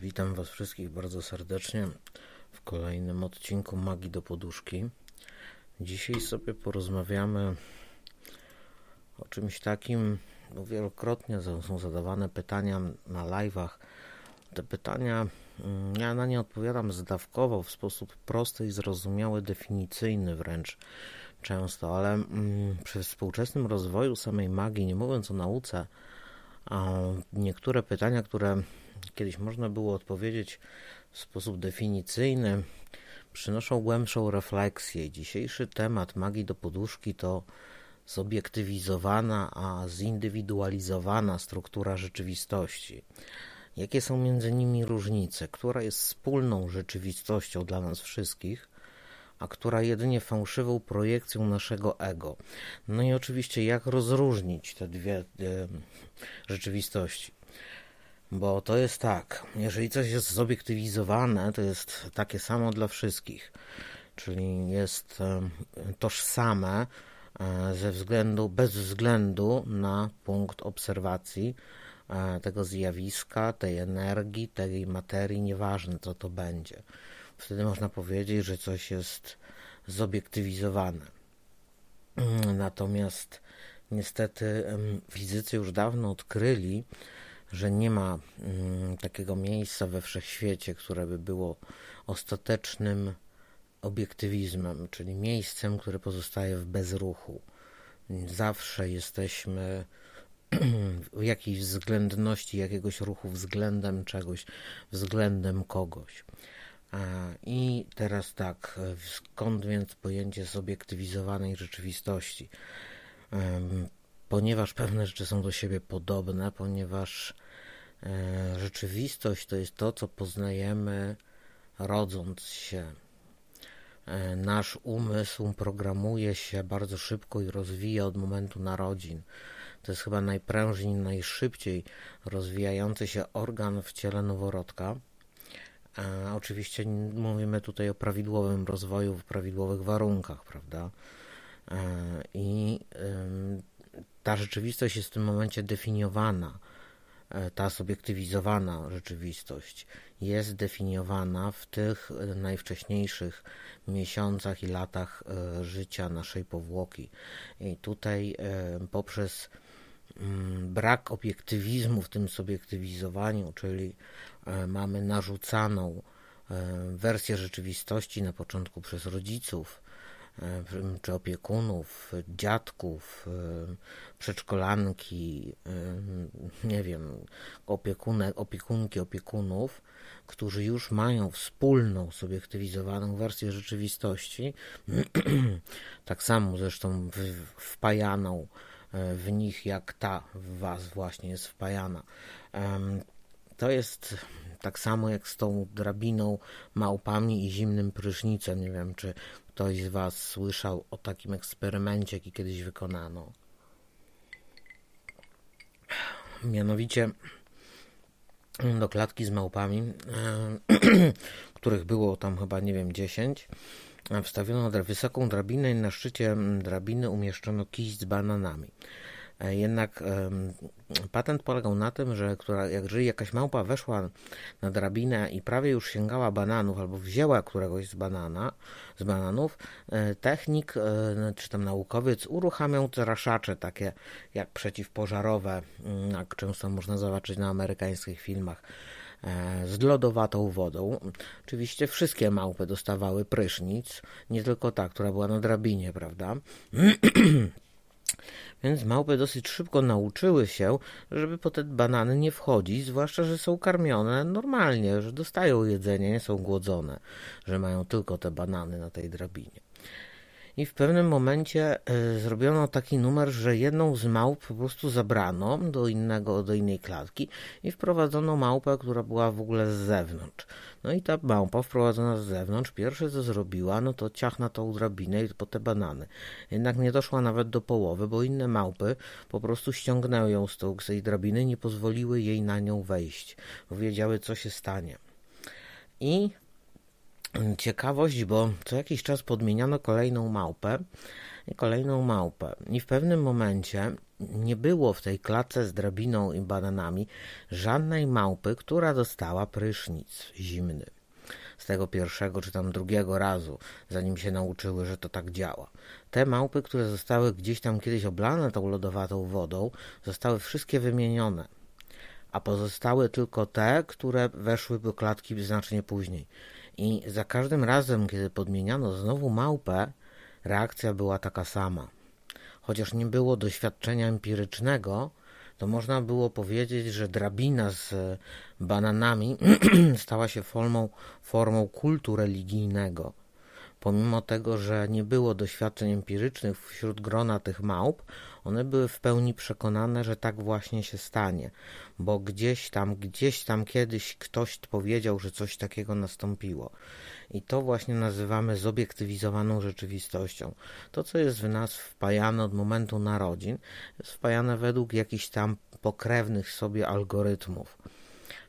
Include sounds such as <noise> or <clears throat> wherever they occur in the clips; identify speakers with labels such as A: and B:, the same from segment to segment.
A: Witam Was wszystkich bardzo serdecznie w kolejnym odcinku Magii do Poduszki. Dzisiaj sobie porozmawiamy o czymś takim, no wielokrotnie są zadawane pytania na live'ach. Te pytania, mm, ja na nie odpowiadam zdawkowo, w sposób prosty i zrozumiały, definicyjny wręcz często, ale mm, przy współczesnym rozwoju samej magii, nie mówiąc o nauce, niektóre pytania, które kiedyś można było odpowiedzieć w sposób definicyjny, przynoszą głębszą refleksję. Dzisiejszy temat magii do poduszki to zobiektywizowana, a zindywidualizowana struktura rzeczywistości. Jakie są między nimi różnice? Która jest wspólną rzeczywistością dla nas wszystkich, a która jedynie fałszywą projekcją naszego ego? No i oczywiście, jak rozróżnić te dwie rzeczywistości? Bo to jest tak, jeżeli coś jest zobiektywizowane, to jest takie samo dla wszystkich, czyli jest tożsame e, ze względu, bez względu na punkt obserwacji e, tego zjawiska, tej energii, tej materii, nieważne co to będzie. Wtedy można powiedzieć, że coś jest zobiektywizowane. Natomiast niestety fizycy już dawno odkryli, że nie ma mm, takiego miejsca we wszechświecie, które by było ostatecznym obiektywizmem, czyli miejscem, które pozostaje w bezruchu. Zawsze jesteśmy <clears throat> w jakiejś względności jakiegoś ruchu względem czegoś, względem kogoś. I teraz tak, skąd więc pojęcie zobiektywizowanej rzeczywistości? Ponieważ pewne rzeczy są do siebie podobne, ponieważ E, rzeczywistość to jest to, co poznajemy rodząc się. E, nasz umysł programuje się bardzo szybko i rozwija od momentu narodzin. To jest chyba najprężniej, najszybciej rozwijający się organ w ciele noworodka. A e, oczywiście mówimy tutaj o prawidłowym rozwoju w prawidłowych warunkach, prawda? I ta rzeczywistość jest w tym momencie definiowana E, ta subiektywizowana rzeczywistość jest definiowana w tych najwcześniejszych miesiącach i latach e, życia naszej powłoki. I tutaj e, poprzez mm, brak obiektywizmu w tym subiektywizowaniu, czyli mamy narzucaną wersję rzeczywistości na początku przez rodziców, E, czy opiekunów, dziadków, e, przedszkolanki, e, nie wiem, opiekunek, opiekunki, opiekunów, którzy już mają wspólną, subiektywizowaną wersję rzeczywistości, <clears throat> tak samo zresztą wpajaną w nich, jak ta w Was właśnie jest wpajana. To jest tak samo jak z tą drabiną, małpami i zimnym prysznicem. Nie wiem, czy ktoś z Was słyszał o takim eksperymencie, jaki kiedyś wykonano. Mianowicie do klatki z małpami, <clears throat> których było tam chyba, nie wiem, 10, wstawiono wysoką drabinę i na szczycie drabiny umieszczono kiść z bananami. E, jednak patent polegał na tym, że która, jeżeli jakaś małpa weszła na drabinę i prawie już sięgała bananów albo wzięła któregoś z banana, z bananów, e, technik e, czy tam naukowiec uruchamiał traszacze takie jak przeciwpożarowe, mm, jak często można zobaczyć na amerykańskich filmach z lodowatą wodą. Oczywiście wszystkie małpy dostawały prysznic, nie tylko ta, która była na drabinie, prawda? <clears throat> Więc małpy dosyć szybko nauczyły się, żeby po te banany nie wchodzić, zwłaszcza, że są karmione normalnie, że dostają jedzenie, nie są głodzone, że mają tylko te banany na tej drabinie. I w pewnym momencie y, zrobiono taki numer, że jedną z małp po prostu zabrano do innego, do innej klatki i wprowadzono małpę, która była w ogóle z zewnątrz. No i ta małpa wprowadzona z zewnątrz, pierwsze co zrobiła, no to ciachna tą drabinę i po te banany. Jednak nie doszła nawet do połowy, bo inne małpy po prostu ściągnęły ją z tej drabiny nie pozwoliły jej na nią wejść, bo wiedziały co się stanie. I ciekawość, bo co jakiś czas podmieniano kolejną małpę i kolejną małpę. I w pewnym momencie nie było w tej klatce z drabiną i bananami żadnej małpy, która dostała prysznic zimny. Z tego pierwszego czy tam drugiego razu, zanim się nauczyły, że to tak działa. Te małpy, które zostały gdzieś tam kiedyś oblane tą lodowatą wodą, zostały wszystkie wymienione a pozostały tylko te, które weszły do klatki znacznie później. I za każdym razem, kiedy podmieniano znowu małpę, reakcja była taka sama. Chociaż nie było doświadczenia empirycznego, to można było powiedzieć, że drabina z bananami <clears throat> stała się formą, formą kultu religijnego pomimo tego, że nie było doświadczeń empirycznych wśród grona tych małp, one były w pełni przekonane, że tak właśnie się stanie, bo gdzieś tam, gdzieś tam kiedyś ktoś powiedział, że coś takiego nastąpiło. I to właśnie nazywamy zobiektywizowaną rzeczywistością. To, co jest w nas wpajane od momentu narodzin, jest wpajane według jakichś tam pokrewnych sobie algorytmów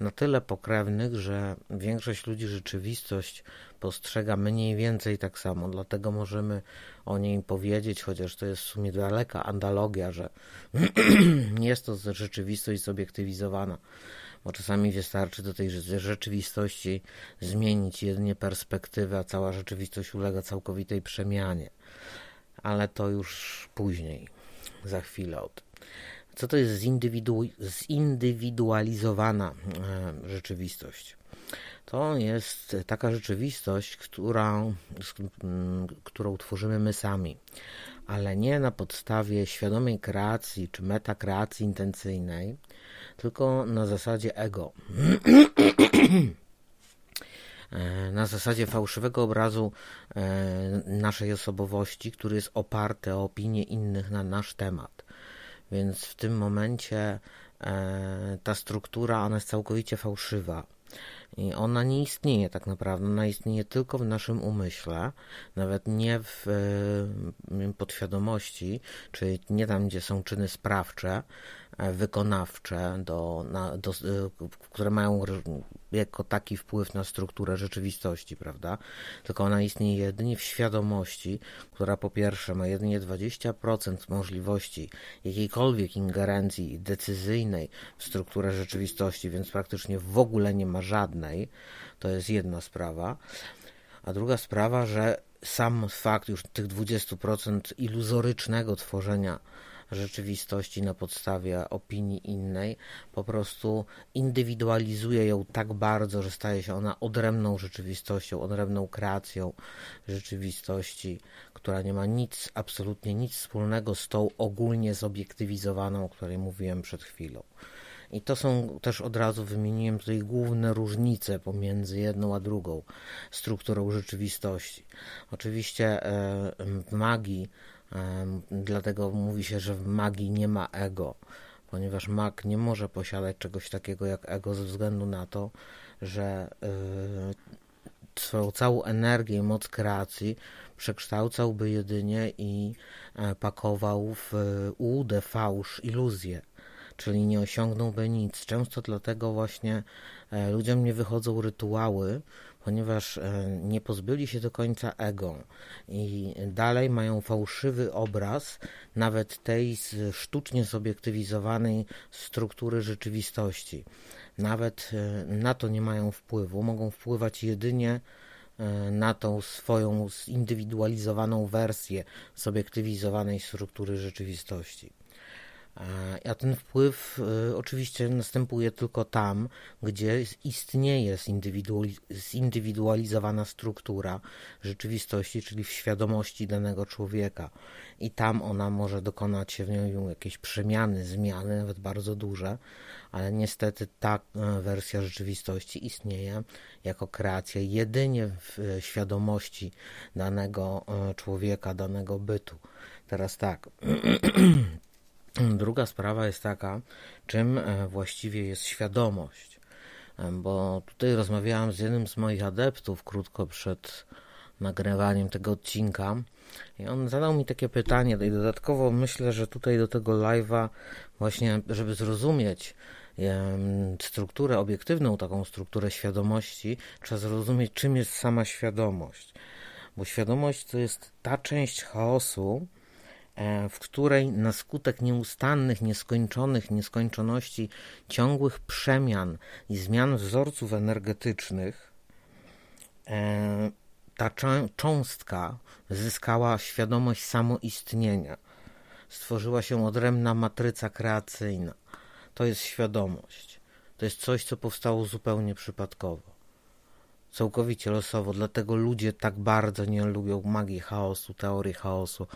A: na tyle pokrewnych, że większość ludzi rzeczywistość postrzega mniej więcej tak samo, dlatego możemy o niej powiedzieć, chociaż to jest w sumie daleka analogia, że <clears throat> jest to rzeczywistość zobiektywizowana, bo czasami wystarczy do tej rzeczywistości zmienić jedynie perspektywę, a cała rzeczywistość ulega całkowitej przemianie. Ale to już później, za chwilę o tym. Co to jest zindywidu zindywidualizowana e, rzeczywistość? To jest taka rzeczywistość, która, którą tworzymy my sami, ale nie na podstawie świadomej kreacji czy metakreacji intencyjnej, tylko na zasadzie ego. <clears throat> E, na zasadzie fałszywego obrazu e, naszej osobowości, który jest oparty o opinie innych na nasz temat. Więc w tym momencie e, ta struktura, ona jest całkowicie fałszywa. I ona nie istnieje tak naprawdę, ona istnieje tylko w naszym umyśle, nawet nie w e, podświadomości, czyli nie tam, gdzie są czyny sprawcze, e, wykonawcze, do, na, do, e, które mają jako taki wpływ na strukturę rzeczywistości, prawda? Tylko ona istnieje jedynie w świadomości, która po pierwsze ma jedynie 20% możliwości jakiejkolwiek ingerencji decyzyjnej w strukturę rzeczywistości, więc praktycznie w ogóle nie ma żadnej. To jest jedna sprawa. A druga sprawa, że sam fakt już tych 20% iluzorycznego tworzenia rzeczywistości na podstawie opinii innej, po prostu indywidualizuje ją tak bardzo, że staje się ona odrębną rzeczywistością, odrębną kreacją rzeczywistości, która nie ma nic, absolutnie nic wspólnego z tą ogólnie zobiektywizowaną, o której mówiłem przed chwilą. I to są też od razu wymieniłem tutaj główne różnice pomiędzy jedną a drugą strukturą rzeczywistości. Oczywiście e, w magii Dlatego mówi się, że w magii nie ma ego, ponieważ mag nie może posiadać czegoś takiego jak ego ze względu na to, że y, swoją całą energię i moc kreacji przekształcałby jedynie i e, pakował w ułudę, fałsz, iluzję, czyli nie osiągnąłby nic. Często dlatego właśnie e, ludziom nie wychodzą rytuały, ponieważ e, nie pozbyli się do końca ego i dalej mają fałszywy obraz nawet tej sztucznie zobiektywizowanej struktury rzeczywistości. Nawet e, na to nie mają wpływu, mogą wpływać jedynie na tą swoją zindywidualizowaną wersję zobiektywizowanej struktury rzeczywistości. A ten wpływ y, oczywiście następuje tylko tam, gdzie istnieje zindywidualizowana struktura rzeczywistości, czyli w świadomości danego człowieka. I tam ona może dokonać się w nią jakieś przemiany, zmiany, nawet bardzo duże, ale niestety ta e, wersja rzeczywistości istnieje jako kreacja jedynie w e, świadomości danego e, człowieka, danego bytu. Teraz tak. <clears throat> Druga sprawa jest taka, czym e, właściwie jest świadomość. E, bo tutaj rozmawiałem z jednym z moich adeptów krótko przed nagrywaniem tego odcinka i on zadał mi takie pytanie i dodatkowo myślę, że tutaj do tego live'a właśnie, żeby zrozumieć strukturę obiektywną, taką strukturę świadomości, trzeba zrozumieć, czym jest sama świadomość. Bo świadomość to jest ta część chaosu, w której na skutek nieustannych, nieskończonych, nieskończoności, ciągłych przemian i zmian wzorców energetycznych, e, ta cząstka zyskała świadomość samoistnienia. Stworzyła się odrębna matryca kreacyjna. To jest świadomość. To jest coś, co powstało zupełnie przypadkowo. Całkowicie losowo. Dlatego ludzie tak bardzo nie lubią magii chaosu, teorii chaosu.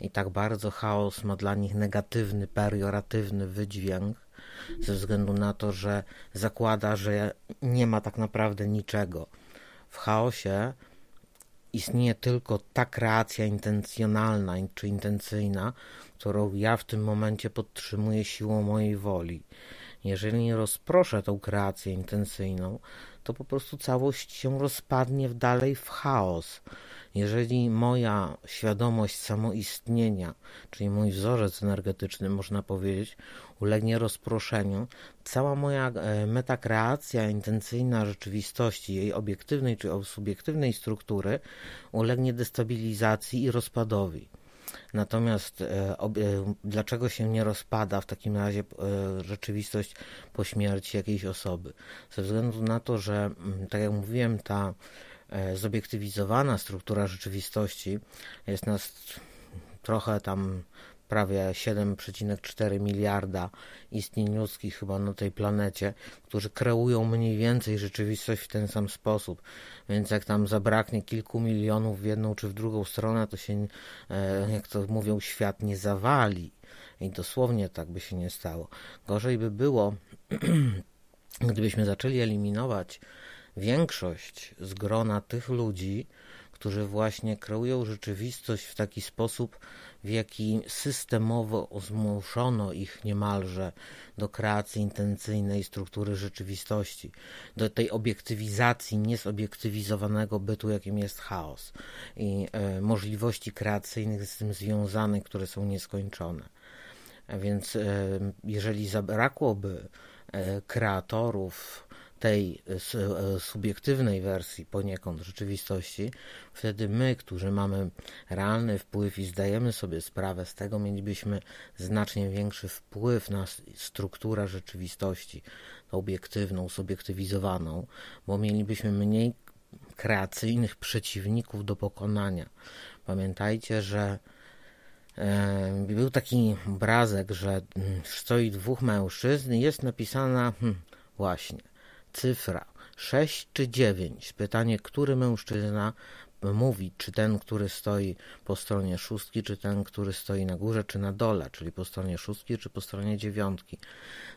A: I tak bardzo chaos ma dla nich negatywny, perioratywny wydźwięk, ze względu na to, że zakłada, że nie ma tak naprawdę niczego. W chaosie istnieje tylko ta kreacja intencjonalna czy intencyjna, którą ja w tym momencie podtrzymuję siłą mojej woli. Jeżeli rozproszę tą kreację intencyjną, to po prostu całość się rozpadnie dalej w chaos. Jeżeli moja świadomość samoistnienia, czyli mój wzorzec energetyczny, można powiedzieć, ulegnie rozproszeniu, cała moja e, metakreacja intencyjna rzeczywistości, jej obiektywnej czy subiektywnej struktury, ulegnie destabilizacji i rozpadowi. Natomiast e, e, dlaczego się nie rozpada w takim razie e, rzeczywistość po śmierci jakiejś osoby? Ze względu na to, że, mm, tak jak mówiłem, ta zobiektywizowana struktura rzeczywistości jest nas trochę tam prawie 7,4 miliarda istnień ludzkich chyba na tej planecie, którzy kreują mniej więcej rzeczywistość w ten sam sposób. Więc jak tam zabraknie kilku milionów w jedną czy w drugą stronę, to się, e, jak to mówią, świat nie zawali. I dosłownie tak by się nie stało. Gorzej by było, <clears throat> gdybyśmy zaczęli eliminować większość z grona tych ludzi, którzy właśnie kreują rzeczywistość w taki sposób, w jaki systemowo zmuszono ich niemalże do kreacji intencyjnej struktury rzeczywistości, do tej obiektywizacji niezobiektywizowanego bytu, jakim jest chaos i e, możliwości kreacyjnych z tym związanych, które są nieskończone. A więc e, jeżeli zabrakłoby e, kreatorów, tej e, e, subiektywnej wersji poniekąd rzeczywistości, wtedy my, którzy mamy realny wpływ i zdajemy sobie sprawę z tego, mielibyśmy znacznie większy wpływ na strukturę rzeczywistości, obiektywną, subiektywizowaną, bo mielibyśmy mniej kreacyjnych przeciwników do pokonania. Pamiętajcie, że e, był taki obrazek, że mm, stoi dwóch mężczyzn i jest napisana hmm, właśnie cyfra 6 czy 9. Pytanie, który mężczyzna mówi, czy ten, który stoi po stronie szóstki, czy ten, który stoi na górze, czy na dole, czyli po stronie szóstki, czy po stronie dziewiątki.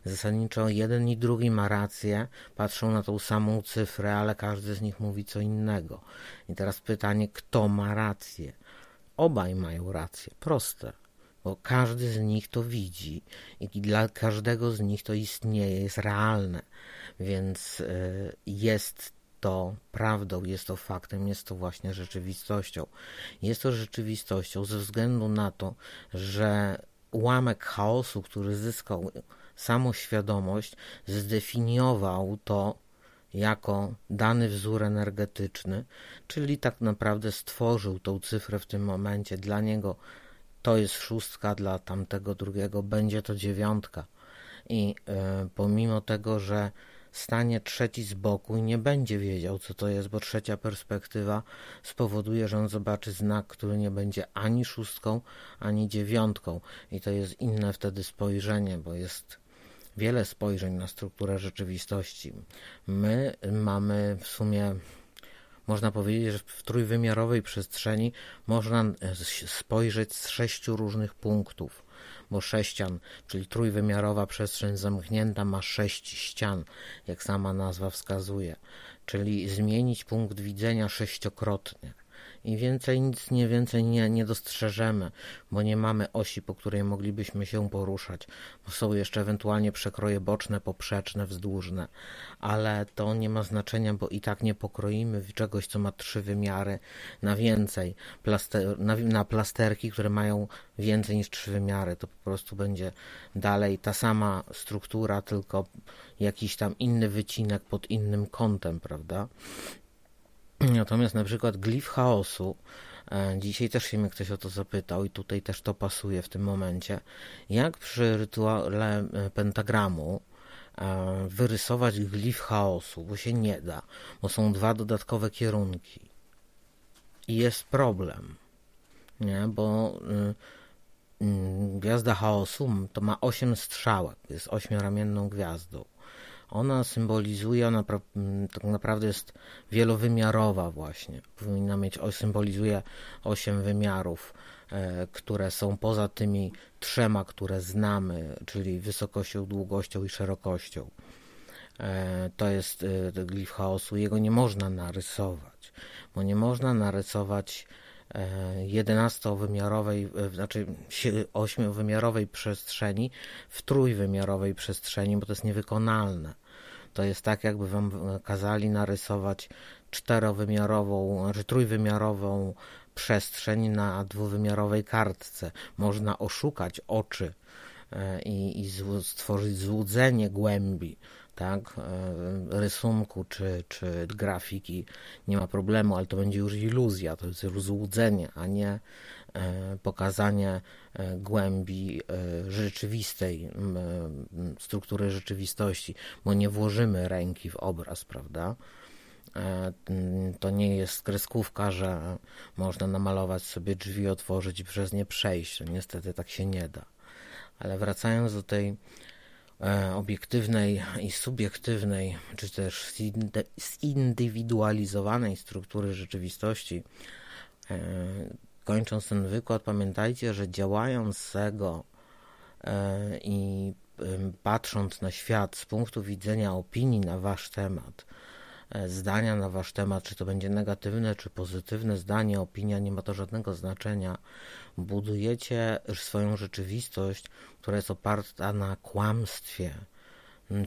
A: Zasadniczo jeden i drugi ma rację, patrzą na tą samą cyfrę, ale każdy z nich mówi co innego. I teraz pytanie, kto ma rację? Obaj mają rację, proste bo każdy z nich to widzi i dla każdego z nich to istnieje, jest realne. Więc e, jest to prawdą, jest to faktem, jest to właśnie rzeczywistością. Jest to rzeczywistością ze względu na to, że ułamek chaosu, który zyskał samoświadomość, zdefiniował to jako dany wzór energetyczny, czyli tak naprawdę stworzył tą cyfrę w tym momencie. Dla niego to jest szóstka, dla tamtego drugiego będzie to dziewiątka. I y, pomimo tego, że stanie trzeci z boku i nie będzie wiedział, co to jest, bo trzecia perspektywa spowoduje, że on zobaczy znak, który nie będzie ani szóstką, ani dziewiątką. I to jest inne wtedy spojrzenie, bo jest wiele spojrzeń na strukturę rzeczywistości. My mamy w sumie można powiedzieć, że w trójwymiarowej przestrzeni można spojrzeć z sześciu różnych punktów bo sześcian, czyli trójwymiarowa przestrzeń zamknięta ma sześć ścian, jak sama nazwa wskazuje, czyli zmienić punkt widzenia sześciokrotnie i więcej, nic nie więcej nie, nie dostrzeżemy, bo nie mamy osi, po której moglibyśmy się poruszać. Bo są jeszcze ewentualnie przekroje boczne, poprzeczne, wzdłużne, ale to nie ma znaczenia, bo i tak nie pokroimy czegoś, co ma trzy wymiary na więcej, plaster, na, na plasterki, które mają więcej niż trzy wymiary. To po prostu będzie dalej ta sama struktura, tylko jakiś tam inny wycinek pod innym kątem, prawda? Natomiast na przykład glif chaosu E, dzisiaj też się mnie ktoś o to zapytał i tutaj też to pasuje w tym momencie. Jak przy rytuale e, pentagramu e, wyrysować glif chaosu, bo się nie da, bo są dwa dodatkowe kierunki. I jest problem, nie? bo y, y, gwiazda chaosu to ma osiem strzałek, jest ośmioramienną gwiazdą. Ona symbolizuje, ona tak naprawdę jest wielowymiarowa właśnie. Powinna mieć, symbolizuje osiem wymiarów, e, które są poza tymi trzema, które znamy, czyli wysokością, długością i szerokością. E, to jest e, glif chaosu. Jego nie można narysować, bo nie można narysować jedenastowymiarowej, znaczy ośmiowymiarowej przestrzeni w trójwymiarowej przestrzeni, bo to jest niewykonalne. To jest tak, jakby wam kazali narysować czterowymiarową, znaczy trójwymiarową przestrzeń na dwuwymiarowej kartce. Można oszukać oczy e, i, i stworzyć złudzenie głębi tak, e, rysunku czy, czy grafiki, nie ma problemu, ale to będzie już iluzja, to jest złudzenie, a nie e, pokazanie e, głębi rzeczywistej struktury rzeczywistości, bo nie włożymy ręki w obraz, prawda? To nie jest kreskówka, że można namalować sobie drzwi, otworzyć przez nie przejść. Niestety tak się nie da. Ale wracając do tej obiektywnej i subiektywnej, czy też zindywidualizowanej struktury rzeczywistości. E, kończąc ten wykład, pamiętajcie, że działającego e, i patrząc na świat z punktu widzenia opinii na wasz temat, zdania na wasz temat, czy to będzie negatywne, czy pozytywne zdanie, opinia, nie ma to żadnego znaczenia. Budujecie swoją rzeczywistość, która jest oparta na kłamstwie.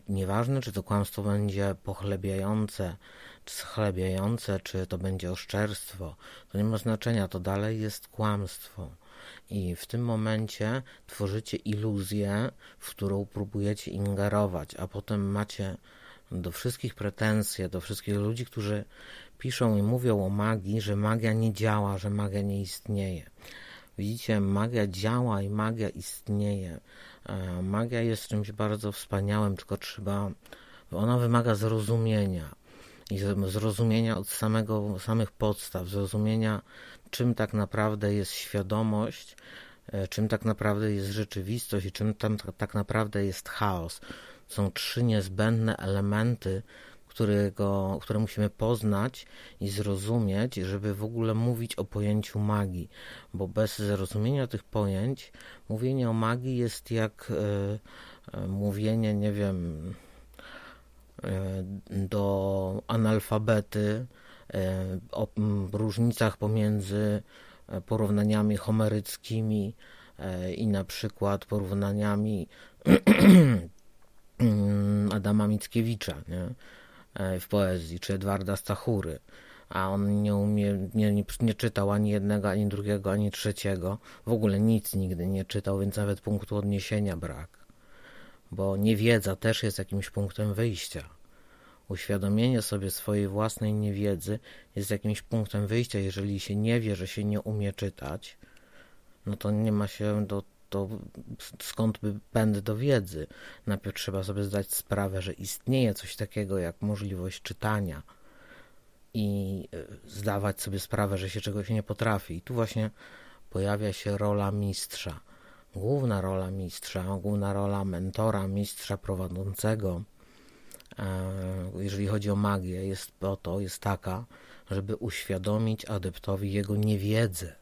A: Nieważne, czy to kłamstwo będzie pochlebiające, czy schlebiające, czy to będzie oszczerstwo, to nie ma znaczenia, to dalej jest kłamstwo. I w tym momencie tworzycie iluzję, w którą próbujecie ingerować, a potem macie do wszystkich pretensje, do wszystkich ludzi, którzy piszą i mówią o magii, że magia nie działa, że magia nie istnieje. Widzicie, magia działa i magia istnieje. E, magia jest czymś bardzo wspaniałym, tylko trzeba, ona wymaga zrozumienia i zrozumienia od samego, samych podstaw, zrozumienia, czym tak naprawdę jest świadomość, e, czym tak naprawdę jest rzeczywistość i czym tam tak naprawdę jest chaos. Są trzy niezbędne elementy, którego, które musimy poznać i zrozumieć, żeby w ogóle mówić o pojęciu magii, bo bez zrozumienia tych pojęć mówienie o magii jest jak e, e, mówienie, nie wiem, e, do analfabety o różnicach pomiędzy porównaniami homeryckimi i na przykład porównaniami <clears throat> Adama Mickiewicza, nie? E, w poezji, czy Edwarda Stachury, a on nie umie, nie, nie, nie, czytał ani jednego, ani drugiego, ani trzeciego, w ogóle nic nigdy nie czytał, więc nawet punktu odniesienia brak, bo niewiedza też jest jakimś punktem wyjścia. Uświadomienie sobie swojej własnej niewiedzy jest jakimś punktem wyjścia. Jeżeli się nie wie, że się nie umie czytać, no to nie ma się do to skąd by pęd do wiedzy? Najpierw trzeba sobie zdać sprawę, że istnieje coś takiego jak możliwość czytania i e, zdawać sobie sprawę, że się czegoś nie potrafi. I tu właśnie pojawia się rola mistrza. Główna rola mistrza, główna rola mentora, mistrza prowadzącego, e, jeżeli chodzi o magię, jest po to, jest taka, żeby uświadomić adeptowi jego niewiedzę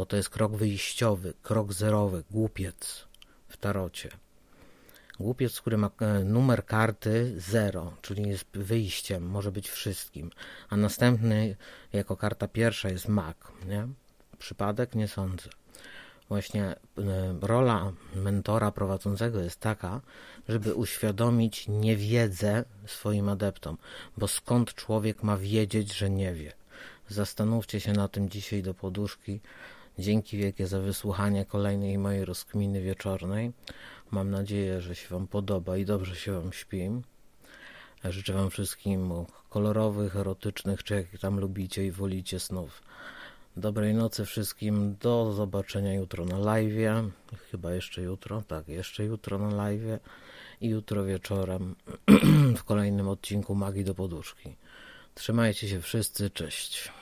A: bo to jest krok wyjściowy, krok zerowy, głupiec w tarocie. Głupiec, który ma e, numer karty 0, czyli jest wyjściem, może być wszystkim, a następny jako karta pierwsza jest mag. Nie? Przypadek? Nie sądzę. Właśnie e, rola mentora prowadzącego jest taka, żeby uświadomić niewiedzę swoim adeptom, bo skąd człowiek ma wiedzieć, że nie wie? Zastanówcie się na tym dzisiaj do poduszki, Dzięki wielkie za wysłuchanie kolejnej mojej rozkminy wieczornej. Mam nadzieję, że się Wam podoba i dobrze się Wam śpi. Życzę Wam wszystkim kolorowych, erotycznych, czy jak tam lubicie i wolicie snów. Dobrej nocy wszystkim. Do zobaczenia jutro na live. Chyba jeszcze jutro. Tak, jeszcze jutro na live. I jutro wieczorem <clears throat> w kolejnym odcinku Magii do Poduszki. Trzymajcie się wszyscy. Cześć.